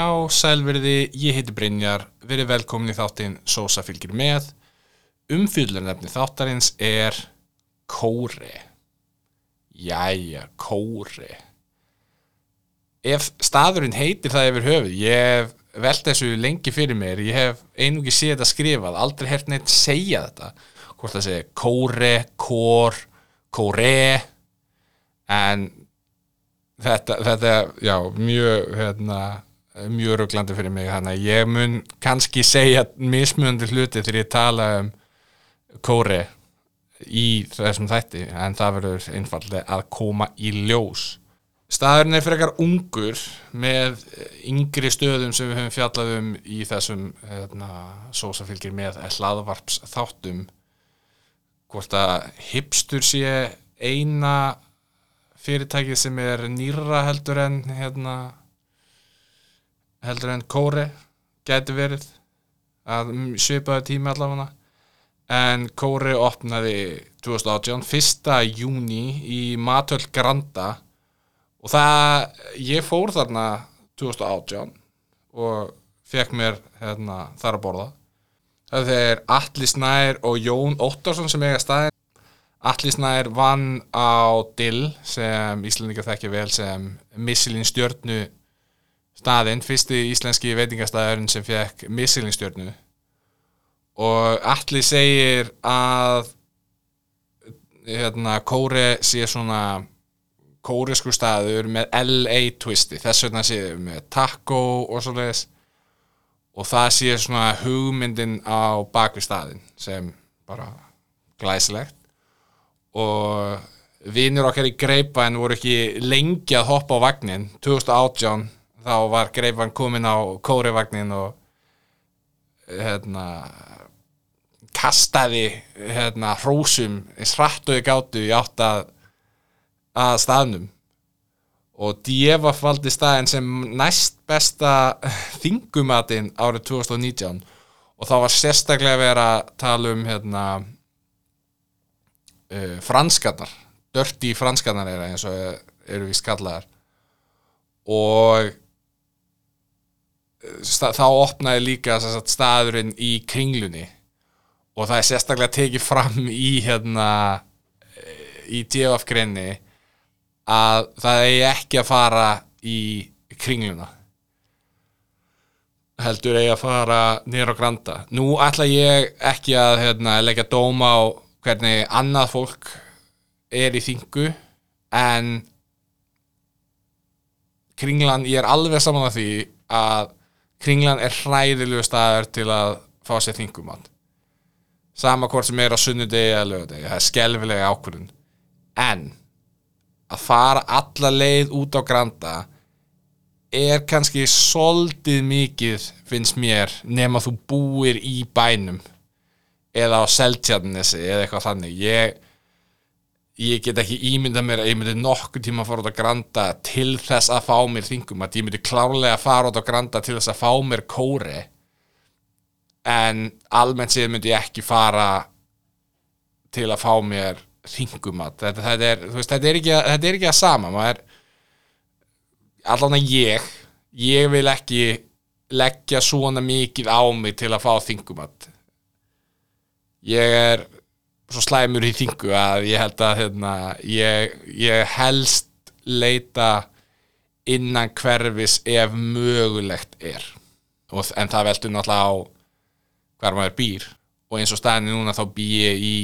Já, sælverði, ég heiti Brynjar, verið velkomin í þáttinn Sósa fylgir með. Umfyllunefni þáttarins er Kóri. Jæja, Kóri. Ef staðurinn heitir það yfir höfuð, ég hef velt þessu lengi fyrir mér, ég hef einungi séð þetta skrifað, aldrei hert neitt segja þetta. Hvort það segja Kóri, Kór, Kóre, en þetta, þetta, já, mjög, hérna, mjög rugglandi fyrir mig að ég mun kannski segja mismunandi hluti þegar ég tala um kóri í þessum þætti en það verður einfallega að koma í ljós. Staðurinn er frekar ungur með yngri stöðum sem við höfum fjallað um í þessum hérna, sósa fylgir með hlaðvarps þáttum hvort að hipstur sé eina fyrirtækið sem er nýra heldur en hérna heldur en Kóri gæti verið að svipaðu tími allavega. En Kóri opnaði 2018 1. júni í Matöld Granda. Og það, ég fór þarna 2018 og fekk mér hérna, þar að borða. Það er Alli Snær og Jón Óttarsson sem eiga staðin Alli Snær vann á Dill sem Íslandingar þekkja vel sem Missilin stjörnu staðinn, fyrsti íslenski veitingastæðurinn sem fekk missilinstjörnu og allir segir að hérna, Kóri sé svona kórisku staður með LA twisti. Þess vegna séu með taco og svo leiðis og það sé svona hugmyndin á bakvið staðin sem bara glæsilegt. Og vinnur okkar í greipa en voru ekki lengi að hoppa á vagnin 2018 þá var greifan komin á kórivagnin og hérna kastaði hérna hrósum ég gáttu í átt að, að staðnum. Og Djefaf valdi staðin sem næst besta þingumatinn árið 2019 og þá var sérstaklega verið að tala um hérna uh, franskarnar dörti franskarnar er eins og eru við skallaðar og þá opnaði líka sagt, staðurinn í kringlunni. Og það er sérstaklega tekið fram í hérna í djefafgrinni að það er ekki að fara í kringluna. Heldur eigi að fara nýra á granda. Nú ætla ég ekki að hérna, leggja dóma á hvernig annað fólk er í þingu en kringlan, ég er alveg saman að því að kringlan er hræðilegu staður til að fá sér þingumann sama hvort sem er á sunnudegi eða lögadegi, það er skelvilega ákvörðun. En að fara alla leið út á granda er kannski soldið mikið finnst mér nema þú búir í bænum eða á seltjarnesi eða eitthvað þannig. Ég ég get ekki ímynda mér að ég myndi nokkur tíma að fara út á Granda til þess að fá mér þingum. Að ég myndi klárlega að fara út á Granda til þess að fá mér kóri en almennt séð myndi ég ekki fara til að fá mér þingum að þetta, þetta, er, veist, þetta, er ekki, þetta er ekki að sama. Maður allan að ég ég vil ekki leggja svona mikið á mig til að fá þingum að. Ég er svo slæmur í þingu að ég held að hérna, ég, ég helst leita innan hverfis ef mögulegt er. Og, en það veldur náttúrulega á hver maður býr. Og eins og staðinni núna þá bý ég í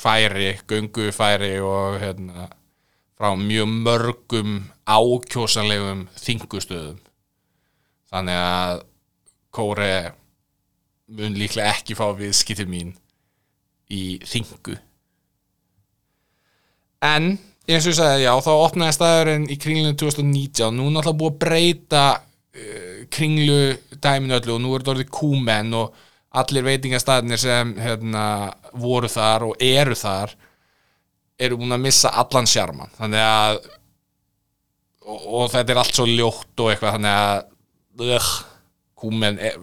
færi, göngufæri og hérna, frá mjög mörgum ákjósanlegum þingustöðum. Þannig að Kóre mun líklega ekki fá við skiptið mín í þingu en eins og ég sagði já þá opnaði staðurinn í kringlunum 2019 nú er náttúrulega búið að breyta uh, kringlu dæminu öllu og nú er þetta orðið kúmenn og allir veitingastæðinir sem hérna, voru þar og eru þar eru búin að missa allan sjarman þannig að og, og þetta er allt svo ljótt og eitthvað þannig að ugh, kúmenn er,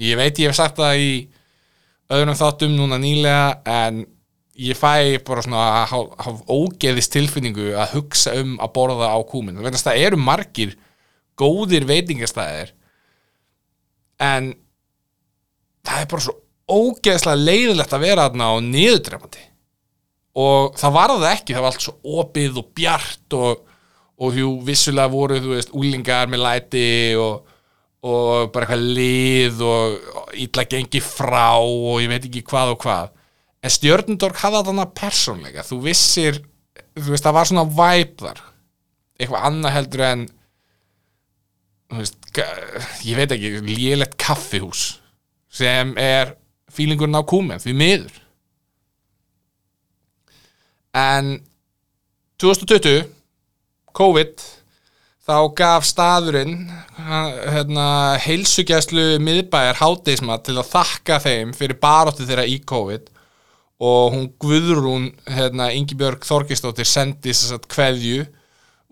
ég veit ég hef sagt það í öðrum þáttum núna nýlega en ég fæ bara svona að ógeðist tilfinningu að hugsa um að borða á kúmin það eru margir góðir veitingastæðir en það er bara svo ógeðslega leiðilegt að vera þarna og niðurdrefandi og það var það ekki, það var allt svo opið og bjart og, og jú, vissulega voru, þú veist, úlingar með læti og, og bara eitthvað lið og, ítla gengi frá og ég veit ekki hvað og hvað. En stjörnundorg hafði þarna persónleika, þú vissir þú veist, það var svona væp þar. Eitthvað annað heldur en veist, ég veit ekki lélegt kaffihús sem er fílingurinn á kúmen því miður. En 2020 COVID þá gaf staðurinn hérna, heilsugæslu miðbæjar háteismat til að þakka þeim fyrir baróttu þeirra í COVID og hún Guðrún hérna, Ingibjörg Þorgistóttir sendi þess að kveðju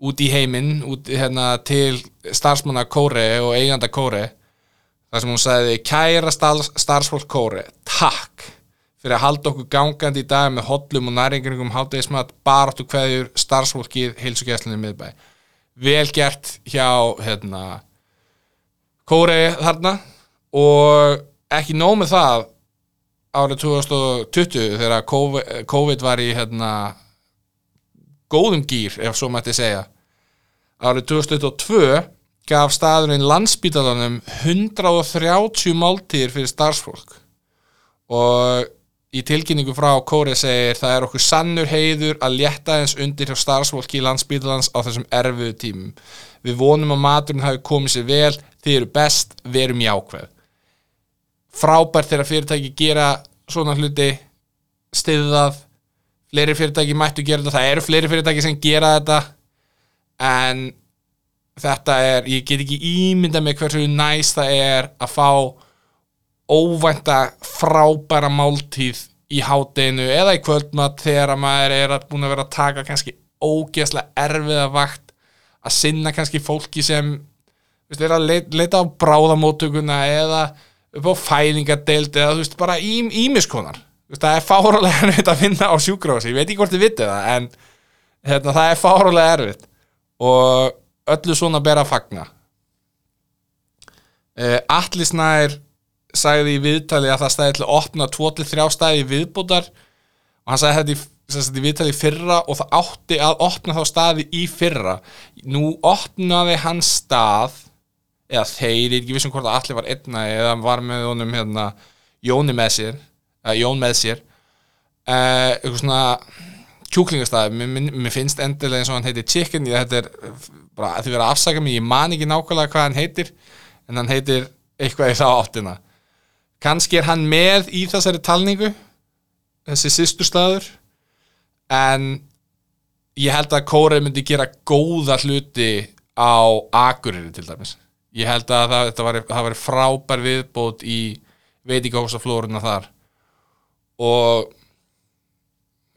út í heiminn út, hérna, til starfsmanna Kóre og eiganda Kóre þar sem hún sagði kæra starfs, starfsfólk Kóre, takk fyrir að halda okkur gangandi í dag með hollum og næringum hátegismat baráttu kveðjur starfsfólkið heilsugæslinni miðbæ vel gert hjá hérna Kóre þarna og ekki nóg með það árið 2020 þegar COVID, var í hérna góðum gýr ef svo mætti segja árið 2022 gaf staðurinn landsbítalanum 130 máltíðir fyrir starfsfólk. Og í tilkynningu frá Kóri segir það er okkur sannur heiður að létta eins undir hjá starfsfólki í landsbítalans á þessum erfiðu tímum. Við vonum að maturinn hafi komið sér vel. Þið eru best, verum jákveð frábært þegar fyrirtæki gera svona hluti stiðað fleiri fyrirtæki mættu gera þetta. Það eru fleiri fyrirtæki sem gera þetta. En þetta er, ég get ekki ímynda með hversu næst það er að fá óvænta frábæra máltíð í hátdeinu eða í kvöldmatt þegar að maður er búin að vera að taka kannski ógeðslega erfiða vakt að sinna kannski fólki sem veist, er að leita á bráðamóttökuna eða upp á fæðingadeild eða þú veist bara ím, ímiskonar það er fárulega erfitt að finna á sjúkrósi ég veit ekki hvort þið vitið það en hérna, það er fárulega erfitt. Og öllu svona ber að fagna. Uh, Atli Snær sagði í viðtali að það stæði til að opna 2-3 stæði viðbútar og hann sagði þetta í, sagt, í viðtali í fyrra og það átti að opna þá staði í fyrra. Nú opnaði hann stað eða þeir, ég er ekki vissum hvort að allir var einna eða var með honum hérna, Jóni með sér eða Jón með sér uh, eitthvað svona kjúklingastæði, mér, mér, mér finnst endilega eins og hann heitir Chicken, ég þetta er bara að því vera að afsaka mig, ég man ekki nákvæmlega hvað hann heitir, en hann heitir eitthvað í þá áttina kannski er hann með í þessari talningu þessi sýstur staður en ég held að Kórei myndi gera góða hluti á Akureyri til dæmis. Ég held að það, þetta var, það var frábær viðbót í veitingahósaflórunna þar. Og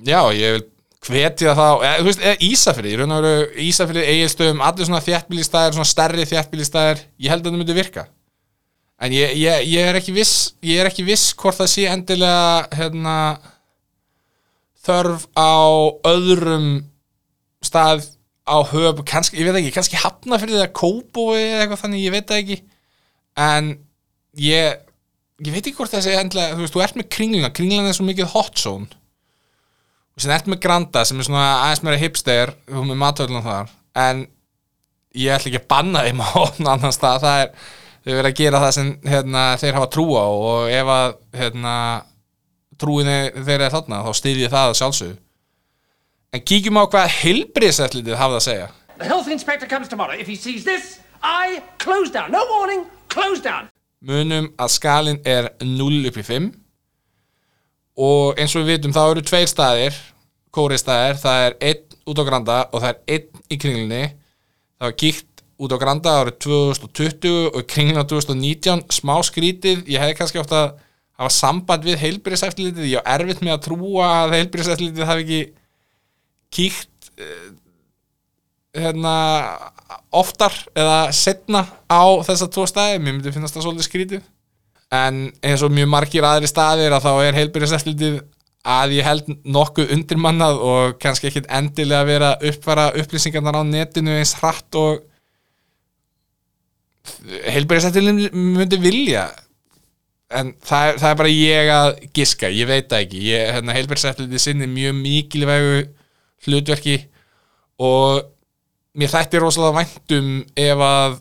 já, ég vil hvetja þá, eða, þú veist, eða Ísafrið í raun og veru Ísafrið, Egilstöðum, allir svona þjættbílistæðir, svona stærri þjættbílistæðir ég held að það myndi virka en ég, ég, ég er ekki viss ég er ekki viss hvort það sé endilega hérna þörf á öðrum stað á höf, kannski, ég veit ekki, kannski hafna fyrir það kóbói eða eitthvað þannig, ég veit það ekki. En ég ég veit ekki hvort það sé endilega, þú veist, þú ert með kringluna kringluna er svo mikið hot zone. Og sem ert með Granda sem er svona aðeins meira hipster, þú með matvöldunum þar en ég ætla ekki að banna þeim á annan stað, það er þau verið að gera það sem hérna, þeir hafa trú á og ef að hérna, trúinni þeir er þarna þá stýði það að sjálfsögðu en kíkjum á hvað heilbriðsætlitið hafði að segja The health inspector comes tomorrow. If he sees this, I close down. No warning, close down. munum að skalin er 0 upp í 5 og eins og við vitum þá eru tveir staðir kóristæðir, það er einn út á Granda og það er einn í kringlunni það var kíkt út á Granda árið 2020 og á 2019 smá skrítið, ég hefði kannski að hafa samband við heilbyrðiseftilitið ég á erfitt með að trúa að heilbyrðiseftilitið hafi ekki kíkt eh, hérna oftar eða setna á þessa tvo staði, mér myndi finnast það svolítið skrítið. En eins og mjög margir aðri staðir að þá er heilbyrðiseftilitið að ég held nokkuð undirmannað og kannski ekkit endilega vera að uppfara upplýsingarnar á netinu eins hratt og heilbærisættilin myndi vilja en það það er bara ég að giska, ég veit það ekki. Hérna, heilbærisættilin sinni mjög mikilvægu hlutverki og mér þætti rosalega væntum ef að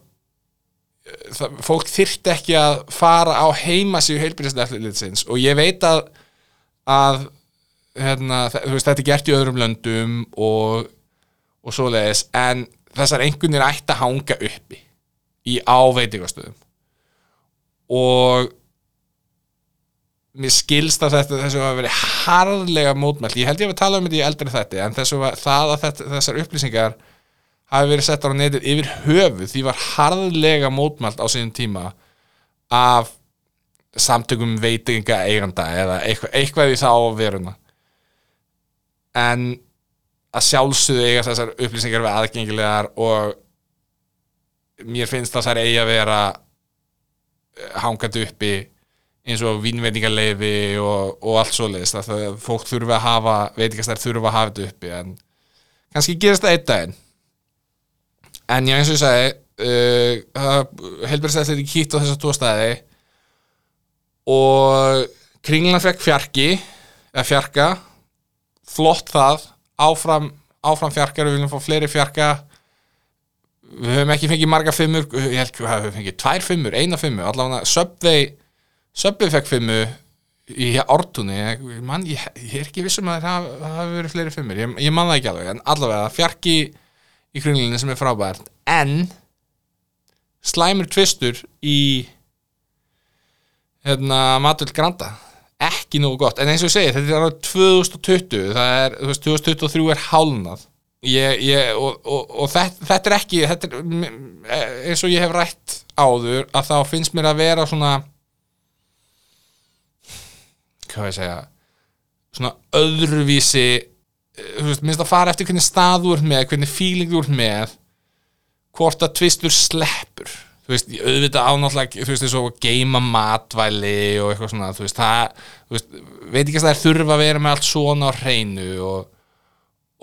eh, það, fólk þyrfti ekki að fara á heimasíu heilbærisættilins og ég veit að að hérna, veist, þetta er gert í öðrum löndum og, og svoleiðis en þessar engunir ætti að hanga uppi í áveitingastöðum og mér skilst að þetta þessu var verið harðlega mótmælt. Ég held ég að við tala um þetta í eldri þetta en þessu var, það að þetta, þessar upplýsingar hafi verið settar á netið yfir höfuð því var harðlega mótmælt á sínum tíma af samtökum veitinga eiganda eða eitthvað, eitthvað í þá veruna. En að sjálfsögðu eiga þessar upplýsingar við aðgengilegar og mér finnst þær eigi að vera eh, hangandi uppi eins og vínveitingarleifi og, og allt svoleiðist að það, fólk þurfi að hafa veitingastær þurfi að hafa þetta uppi en kannski gerist það einn daginn. En já eins og ég sagði uh, helbærsættir í kýtt á þessa tvo staði og kringlan fekk fjarki eða fjarka flott það áfram, áfram fjarkar, við viljum fá fleiri fjarka við höfum ekki fengið marga fimmur ég held að við höfum fengið tvær fimmur, eina fimmu allavega Subway Subway fekk fimmu í ártunni ég, man, ég, ég er ekki vissum að það hafi, verið fleiri fimmur, ég, ég man það ekki alveg en allavega fjarki í kringlunni sem er frábært. En slæmur tvistur í hérna Matul Granda. Ekki nógu gott, en eins og ég segi þetta er árið 2020 það er, þú veist, 2023 er hálnað ég, ég, og, og, og þetta, þetta er ekki þetta er, mm, eins og ég hef rætt áður að þá finnst mér að vera svona hvað ég segja svona öðruvísi þú veist, minnst að fara eftir hvernig stað þú ert með, hvernig feeling þú ert með hvort að tvistur sleppur. Þú veist, auðvitað ánáttúrulega þú veist, eins og geima matvæli og eitthvað svona, þú veist, það þú veist, veit ekki að það er þurfa að vera með allt svona á hreinu og,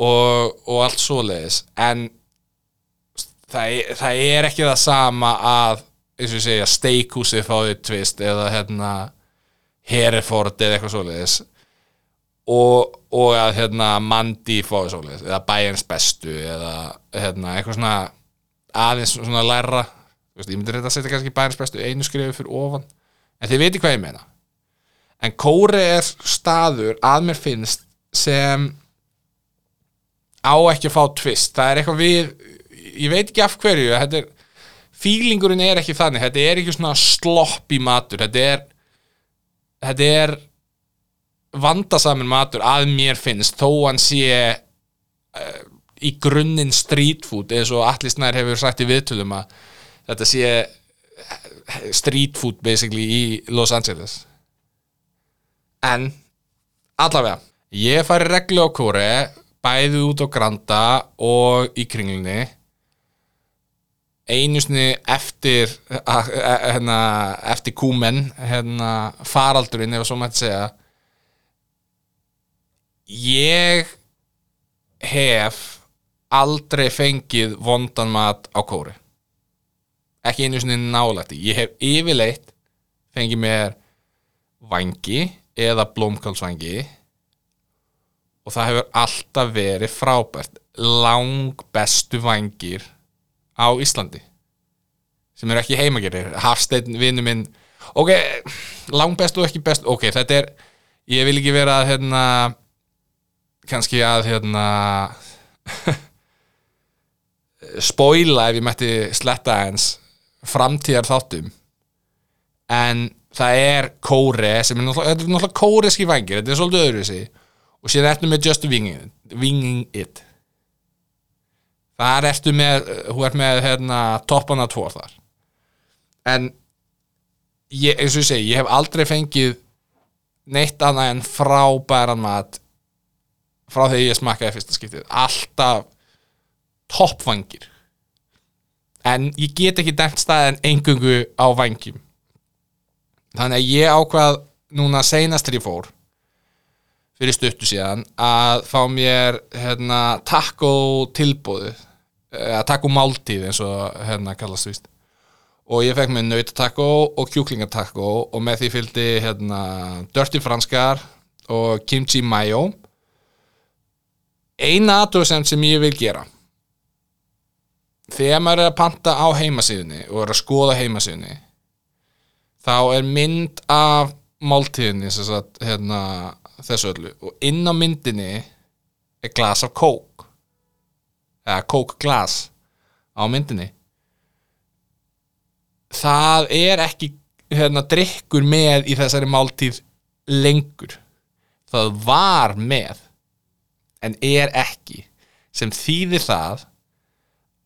og, og allt svoleiðis. En það, það er ekki það sama að eins og ég segja, steikhúsið fáið tvist eða hérna Hereford eða eitthvað svoleiðis. Og, og að hérna Mandi fáið svoleiðis eða Bæjans bestu eða hérna eitthvað svona aðeins svona læra. Veist, ég myndi reynda að setja kannski Bæjans bestu einu skrifu fyrir ofan en þið veitir hvað ég meina. En Kóri er staður að mér finnst sem á ekki að fá tvist það er eitthvað við ég veit ekki af hverju er, fílingurinn er ekki þannig. Þetta er ekki svona slopp í matur. Þetta er þetta er vandasamin matur að mér finnst þó hann sé uh, í grunninn street food eins og Atli Snær hefur sagt í viðtölum að þetta sé eh, street food basically í Los Angeles. En allavega ég fari reglu á kóri bæði út á Granda og í kringlunni. Einu sinni eftir að- að- hérna, eftir kúmen hérna, faraldurinn ef svo mætti segja. Ég hef aldrei fengið vondan mat á kóri. Ekki einu sinni nálætti ég hef yfirleitt fengið mér vangi eða blómkálsvangi og það hefur alltaf verið frábært. Lang bestu vangir á Íslandi. Sem eru ekki heimagerir. Hafsteinn vinnu minn. Ok, lang bestu og ekki bestu ok, þetta er, ég vil ekki vera hérna kannski að hérna spoila ef ég mætti sletta eins framtíðar þáttum en það er kóre sem er náttúrulega, náttúrulega kóreski vangir þetta er svolítið öðruvísi og síðan ertu með just winging, winging it. Þar ertu með þú ert með hérna toppana tvo þar. En ég, eins og ég segi, ég hef aldrei fengið neitt annað en frábæran mat frá þegar ég smakkaði fyrsta skiptið. Alltaf toppvangir. En ég get ekki dæmt staðin engungu á vangjum þannig að ég ákvað núna seinast þegar ég fór fyrir stuttu síðan að fá mér hérna, taco tilbúðu eða taco máltíð eins og hérna kallast víst. Og ég fekk með nautatakko og kjúklingatakko og með því fylgdi hérna, dirty franskar og kimchi mayo. Eina aðtöðsend sem ég vil gera. Þegar maður er að panta á heimasíðunni og er að skoða heimasíðunni þá er mynd af máltíðinni sem sagt, hérna, þessu öllu. Og inn á myndinni er glas af kók. Eða kókglas á myndinni. Það er ekki hérna, drikkur með í þessari máltíð lengur. Það var með en er ekki sem þýðir það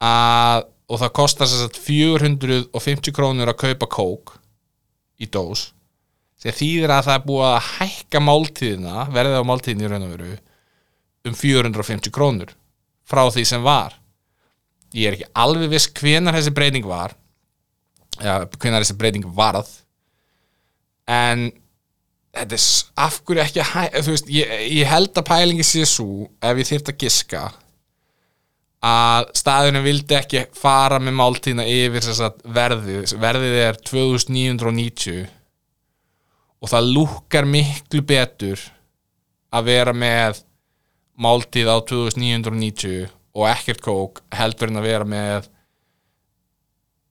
að og það kostar að 450 krónur að kaupa kók í dós sem þýðir að það er búið að hækka máltíðina verðið á máltíðin í raun og veru um 450 krónur frá því sem var. Ég er ekki alveg viss hvenar þessi breyting var ja, hvenar þessi breyting varð en þetta er af hverju ekki að þú veist, ég, ég held að pælingi sé svo ef ég þyrft að giska að staðinu vildi ekki fara með máltíðina yfir verðið verðið er 2990 og það lúkkar miklu betur að vera með máltíð á 2990 og ekkert kók heldur en að vera með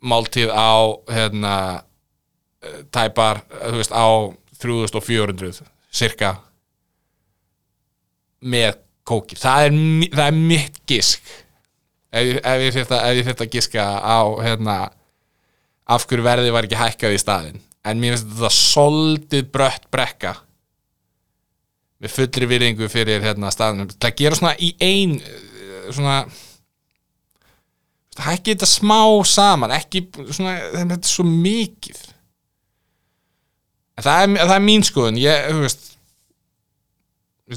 máltíð á hérna eh, tæpar, eh, veist, á 3400 cirka með kóki. Það er, það er mitt gisk. Ef, ef ég að giska á hérna af hverju verði var ekki hækkað í staðinn en mér finnst þetta soldið brött brekka. Með fullri virðingu fyrir hérna staðinum það gera svona í ein eh, svona hækki þetta smá saman ekki svona, þetta er svo mikið. Það er, það er mín skoðun. Ég, þú veist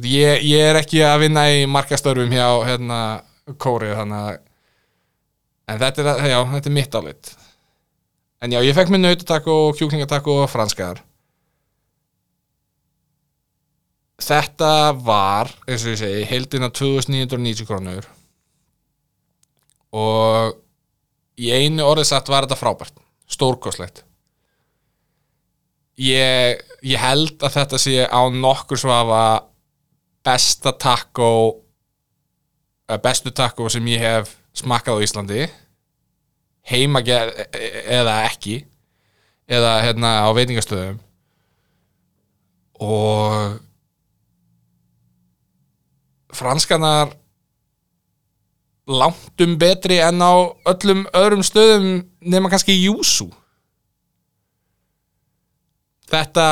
ég, ég er ekki að vinna í markastörfum hjá hérna, kóri þannig að en þetta er, já, þetta er mitt álit en já, ég fekk mér nautatakko kjúklingatakko og franskar þetta var eins og ég segi, heildina 2990 krónur. Og í einu orðið satt var þetta frábært. Stórkoslegt ég, ég held að þetta sé á nokkur svafa besta eh, bestu taco sem ég hef smakkað á Íslandi heima eða ekki eða hérna á veitingastöðum. Og franskanar langtum betri en á öllum öðrum stöðum nema kannski Júsú. Þetta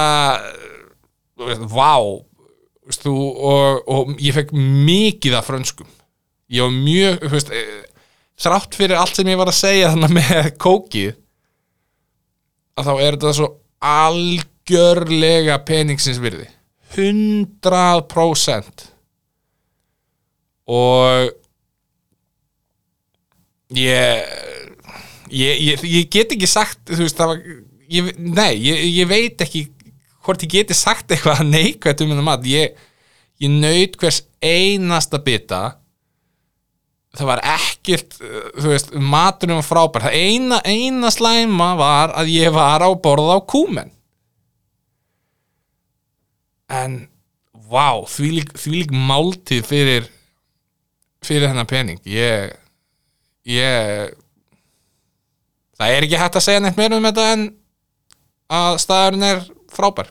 vá og, og ég fekk mikið af frönskum. Ég var mjög þú veist, þrátt fyrir allt sem ég var að segja þannig með kókið að þá er þetta svo algjörlega peningsins virði. 100% og ég ég, ég, ég get ekki sagt þú veist það var ég, nei, ég, ég veit ekki hvort ég geti sagt eitthvað neikvægt um hennar mat. Ég naut hvers einasta bita það var ekkert uh, þú veist, maturinn var frábær. Það eina, eina slæma var að ég var á borða á kúmen. En vá, þvílík, þvílík máltíð fyrir fyrir hennar pening. Ég ég það er ekki hægt að segja neitt meira um þetta en að staðurinn er frábær